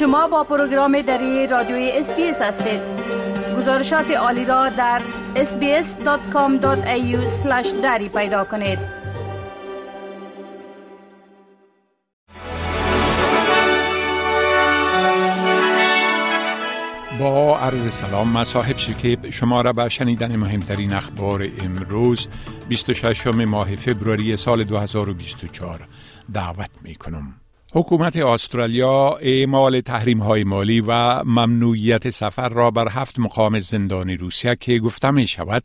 شما با پروگرام دری رادیوی SBS هستید گزارشات عالی را در sbs.com.au دری پیدا کنید با عرض سلام مه صاحب شکیب شما را به شنیدن مهمترین اخبار امروز 26 ماه فبروری سال 2024 دعوت می کنم. حکومت استرالیا اعمال تحریم های مالی و ممنوعیت سفر را بر هفت مقام زندان روسیه که گفته می شود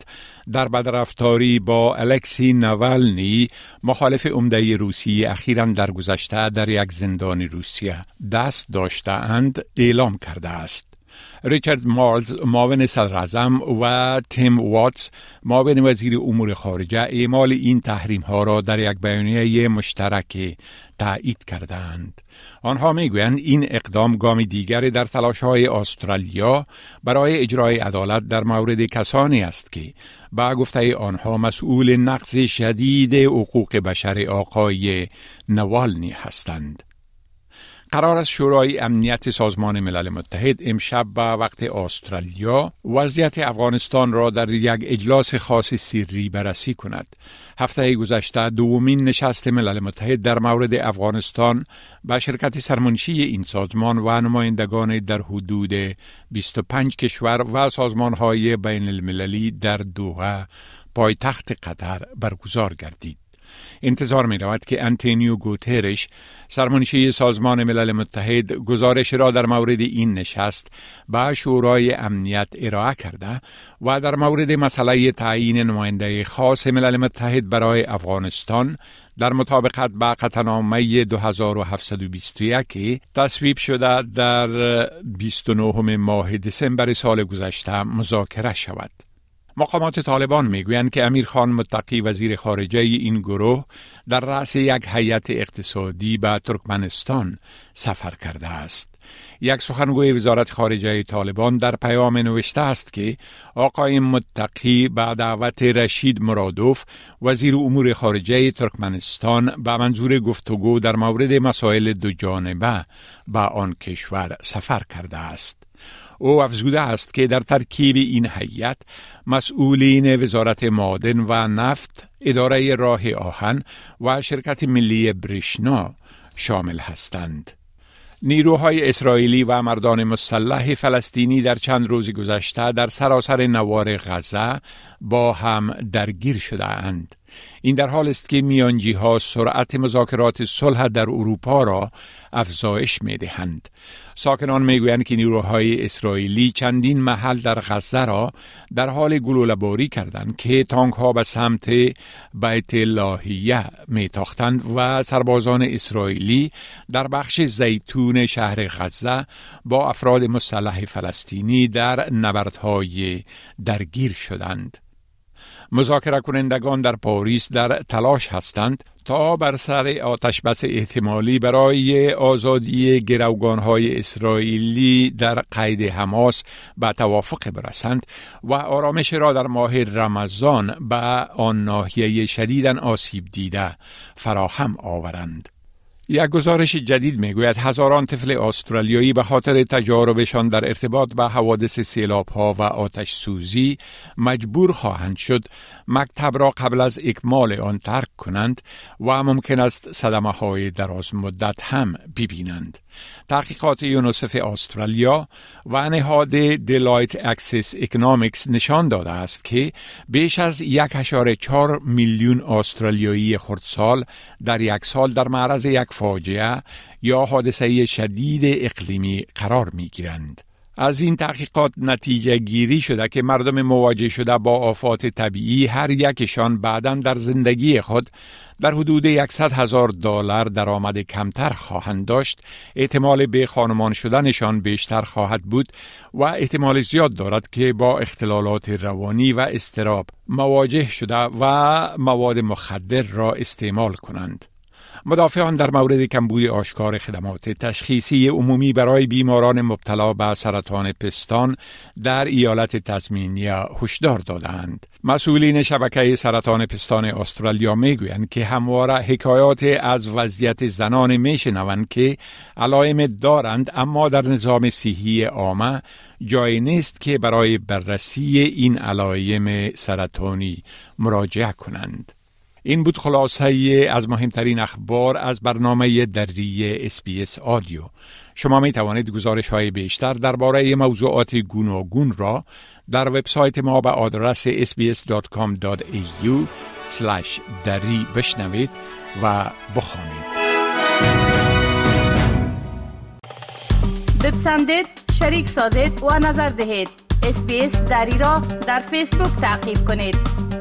در بدرفتاری با الکسی نوالنی مخالف عمده روسی اخیرا در گذشته در یک زندان روسیه دست داشته اند اعلام کرده است. ریچارد مارلز معاون صدر و تیم واتس معاون وزیر امور خارجه اعمال این تحریم ها را در یک بیانیه مشترک تایید کردند. آنها می‌گویند این اقدام گام دیگری در تلاش های استرالیا برای اجرای عدالت در مورد کسانی است که با گفته آنها مسئول نقض شدید حقوق بشر آقای نوالنی هستند. قرار است شورای امنیت سازمان ملل متحد امشب به وقت استرالیا وضعیت افغانستان را در یک اجلاس خاص سری بررسی کند. هفته گذشته دومین نشست ملل متحد در مورد افغانستان به شرکت سرمنشی این سازمان و نمایندگان در حدود 25 کشور و سازمان های بین المللی در دوحه پایتخت قطر برگزار گردید. انتظار می رود که انتونیو گوترش سرمنشی سازمان ملل متحد گزارش را در مورد این نشست به شورای امنیت ارائه کرده و در مورد مسئله تعیین نماینده خاص ملل متحد برای افغانستان در مطابقت با قطعنامه 2721 تصویب شده در 29 ماه دسامبر سال گذشته مذاکره شود. مقامات طالبان می‌گویند که امیر خان متقی وزیر خارجه این گروه در رأس یک هیئت اقتصادی به ترکمنستان سفر کرده است. یک سخنگوی وزارت خارجه طالبان در پیام نوشته است که آقای متقی به دعوت رشید مرادوف وزیر امور خارجه ترکمنستان به منظور گفتگو در مورد مسائل دو جانبه به آن کشور سفر کرده است. او افزوده است که در ترکیب این هیئت مسئولین وزارت معادن و نفت، اداره راه آهن و شرکت ملی بریشنا شامل هستند. نیروهای اسرائیلی و مردان مسلح فلسطینی در چند روز گذشته در سراسر نوار غزه با هم درگیر شده اند. این در حال است که میانجی ها سرعت مذاکرات صلح در اروپا را افزایش می دهند. ساکنان می‌گویند که نیروهای اسرائیلی چندین محل در غزه را در حال گلوله‌باری کردند که تانک ها به سمت بیت لاهیه میتاختند و سربازان اسرائیلی در بخش زیتون شهر غزه با افراد مسلح فلسطینی در نبردهای درگیر شدند. مذاکره کنندگان در پاریس در تلاش هستند تا بر سر آتش بس احتمالی برای آزادی گروگان های اسرائیلی در قید حماس به توافق برسند و آرامش را در ماه رمضان به آن ناحیه شدیدن آسیب دیده فراهم آورند. یک گزارش جدید می‌گوید هزاران طفل استرالیایی به خاطر تجاربشان در ارتباط به حوادث سیلاب ها و آتش سوزی مجبور خواهند شد مکتب را قبل از اکمال آن ترک کنند و ممکن است صدمه های دراز مدت هم ببینند. تحقیقات یونوسف استرالیا و نهاد Deloitte Access Economics نشان داده است که بیش از یک چهار میلیون استرالیایی خردسال در یک سال در معرض یک فاجعه یا حادثه شدید اقلیمی قرار می گیرند. از این تحقیقات نتیجه گیری شده که مردم مواجه شده با آفات طبیعی هر یکشان بعدا در زندگی خود در حدود 100 هزار دلار درآمد کمتر خواهند داشت. احتمال به خانمان شدنشان بیشتر خواهد بود و احتمال زیاد دارد که با اختلالات روانی و استراب مواجه شده و مواد مخدر را استعمال کنند. مدافعان در مورد کمبوی آشکار خدمات تشخیصی عمومی برای بیماران مبتلا به سرطان پستان در ایالت تزمینیا هشدار دادند. مسئولین شبکه سرطان پستان استرالیا می‌گویند که همواره حکایات از وضعیت زنان میشنوند که علائم دارند اما در نظام صحی عامه جای نیست که برای بررسی این علائم سرطانی مراجعه کنند. این بود خلاصه از مهمترین اخبار از برنامه دری اسپیس آدیو. شما می توانید گزارش های بیشتر درباره موضوعات گوناگون را در وبسایت ما به آدرس sbs.com.au دری بشنوید و بخوانید. بپسندید شریک سازید و نظر دهید. اسپیس دری را در فیسبوک تعقیب کنید.